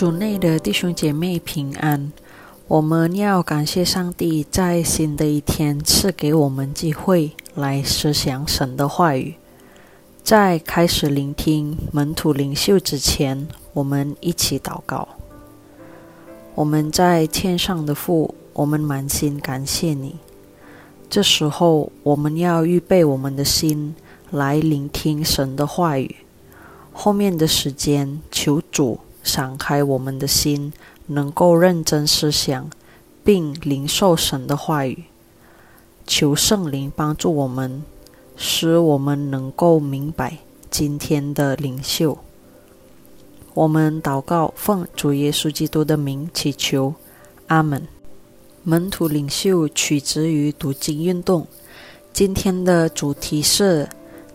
主内的弟兄姐妹平安，我们要感谢上帝在新的一天赐给我们机会来思想神的话语。在开始聆听门徒领袖之前，我们一起祷告。我们在天上的父，我们满心感谢你。这时候，我们要预备我们的心来聆听神的话语。后面的时间，求主。敞开我们的心，能够认真思想，并领受神的话语。求圣灵帮助我们，使我们能够明白今天的领袖。我们祷告，奉主耶稣基督的名祈求，阿门。门徒领袖取之于读经运动。今天的主题是：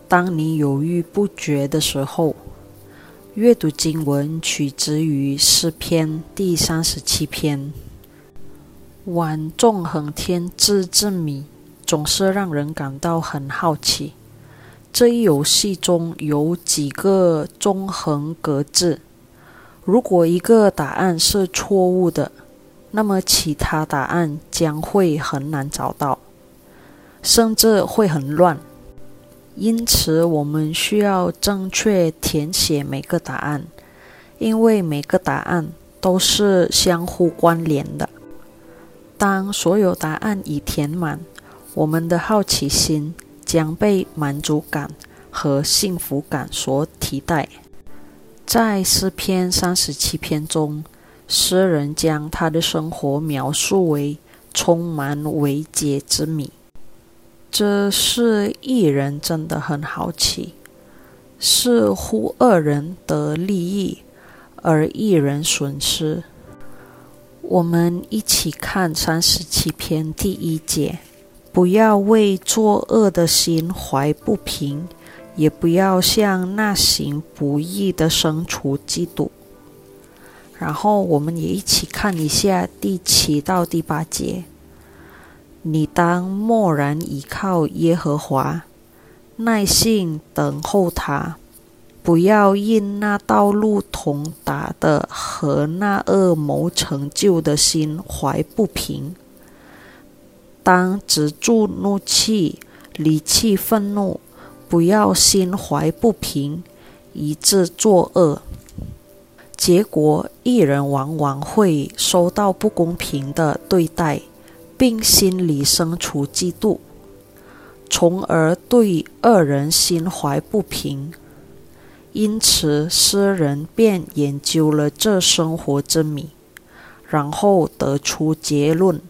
当你犹豫不决的时候。阅读经文取自于诗篇第三十七篇。玩纵横天之之谜，总是让人感到很好奇。这一游戏中有几个纵横格子，如果一个答案是错误的，那么其他答案将会很难找到，甚至会很乱。因此，我们需要正确填写每个答案，因为每个答案都是相互关联的。当所有答案已填满，我们的好奇心将被满足感和幸福感所替代。在诗篇三十七篇中，诗人将他的生活描述为充满未解之谜。这是一人真的很好奇，似乎二人得利益，而一人损失。我们一起看三十七篇第一节：不要为作恶的心怀不平，也不要向那行不义的生出嫉妒。然后我们也一起看一下第七到第八节。你当默然依靠耶和华，耐心等候他，不要因那道路通达的和那恶谋成就的心怀不平。当止住怒气，离弃愤怒，不要心怀不平，以致作恶。结果，一人往往会收到不公平的对待。并心里生出嫉妒，从而对二人心怀不平。因此，诗人便研究了这生活之谜，然后得出结论：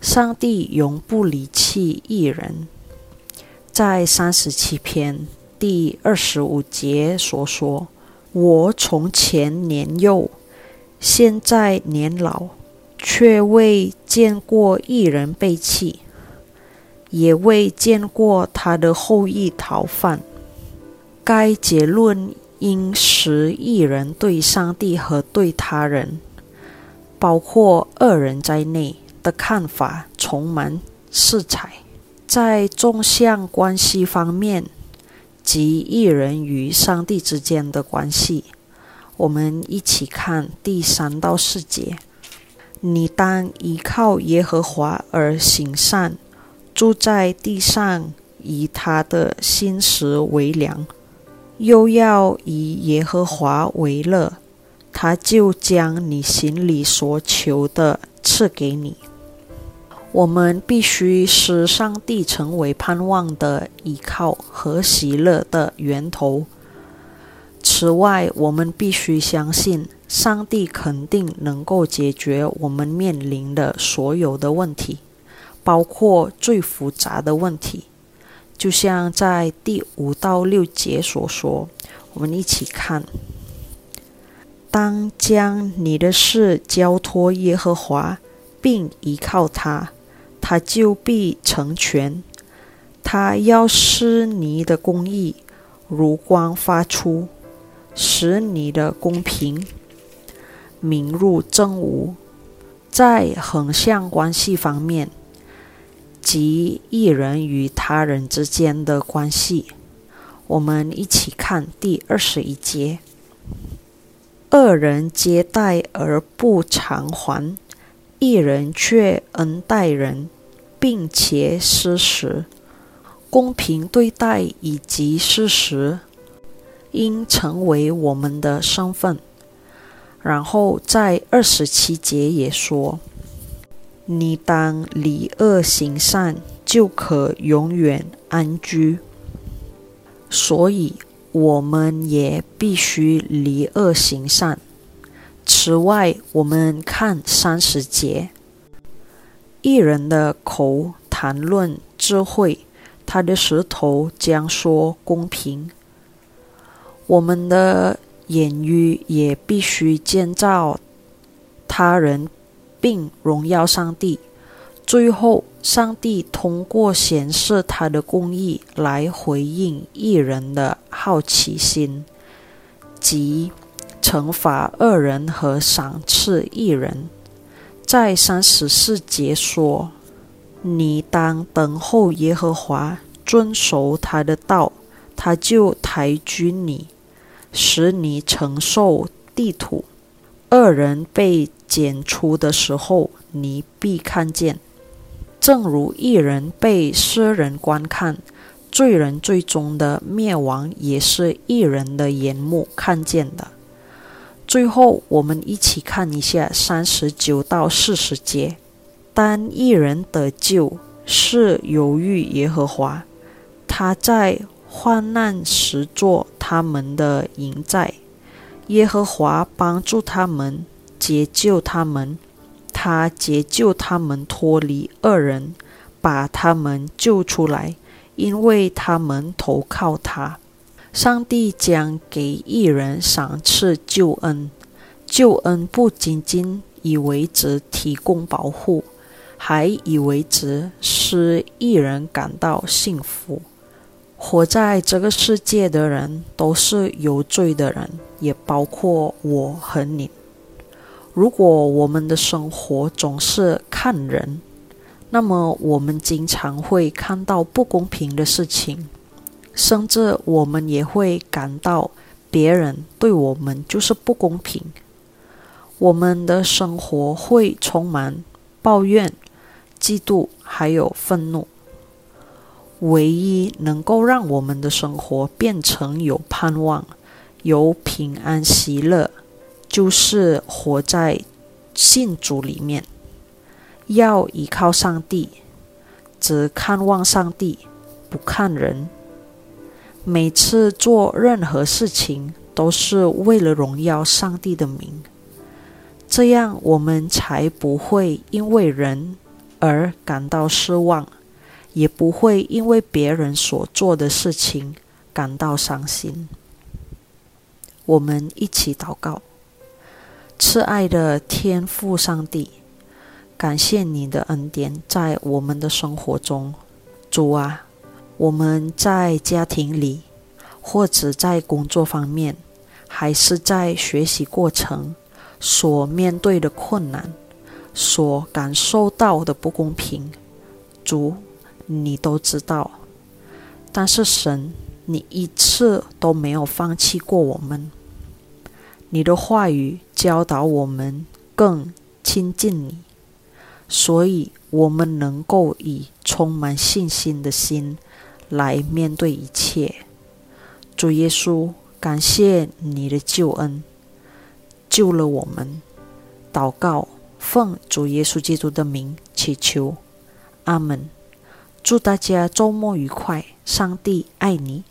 上帝永不离弃一人。在三十七篇第二十五节所说：“我从前年幼，现在年老。”却未见过一人被弃，也未见过他的后裔逃犯。该结论应使一人对上帝和对他人，包括二人在内的看法充满色彩。在纵向关系方面，即一人与上帝之间的关系，我们一起看第三到四节。你当依靠耶和华而行善，住在地上，以他的心食为粮，又要以耶和华为乐，他就将你心里所求的赐给你。我们必须使上帝成为盼望的依靠和喜乐的源头。此外，我们必须相信。上帝肯定能够解决我们面临的所有的问题，包括最复杂的问题。就像在第五到六节所说，我们一起看：当将你的事交托耶和华，并依靠他，他就必成全。他要施你的公义如光发出，使你的公平。明入正午，在横向关系方面，即一人与他人之间的关系，我们一起看第二十一节。恶人接待而不偿还，一人却恩待人，并且施时，公平对待以及事实，应成为我们的身份。然后在二十七节也说：“你当离恶行善，就可永远安居。”所以。我们也必须离恶行善。此外，我们看三十节，一人的口谈论智慧，他的舌头将说公平。我们的言语也必须建造他人，并荣耀上帝。最后，上帝通过显示他的公义来回应一人的好奇心，即惩罚恶人和赏赐一人。在三十四节说：“你当等候耶和华，遵守他的道，他就抬举你，使你承受地土。恶人被剪除的时候，你必看见。”正如一人被诗人观看，罪人最终的灭亡也是一人的眼目看见的。最后，我们一起看一下三十九到四十节：当一人得救，是由于耶和华，他在患难时做他们的营寨，耶和华帮助他们，解救他们。他解救他们脱离恶人，把他们救出来，因为他们投靠他。上帝将给一人赏赐救恩，救恩不仅仅以为只提供保护，还以为只使一人感到幸福。活在这个世界的人都是有罪的人，也包括我和你。如果我们的生活总是看人，那么我们经常会看到不公平的事情，甚至我们也会感到别人对我们就是不公平。我们的生活会充满抱怨、嫉妒，还有愤怒。唯一能够让我们的生活变成有盼望、有平安喜乐。就是活在信主里面，要依靠上帝，只看望上帝，不看人。每次做任何事情，都是为了荣耀上帝的名，这样我们才不会因为人而感到失望，也不会因为别人所做的事情感到伤心。我们一起祷告。慈爱的天父上帝，感谢你的恩典在我们的生活中。主啊，我们在家庭里，或者在工作方面，还是在学习过程所面对的困难，所感受到的不公平，主，你都知道。但是神，你一次都没有放弃过我们。你的话语教导我们更亲近你，所以我们能够以充满信心的心来面对一切。主耶稣，感谢你的救恩，救了我们。祷告，奉主耶稣基督的名祈求，阿门。祝大家周末愉快，上帝爱你。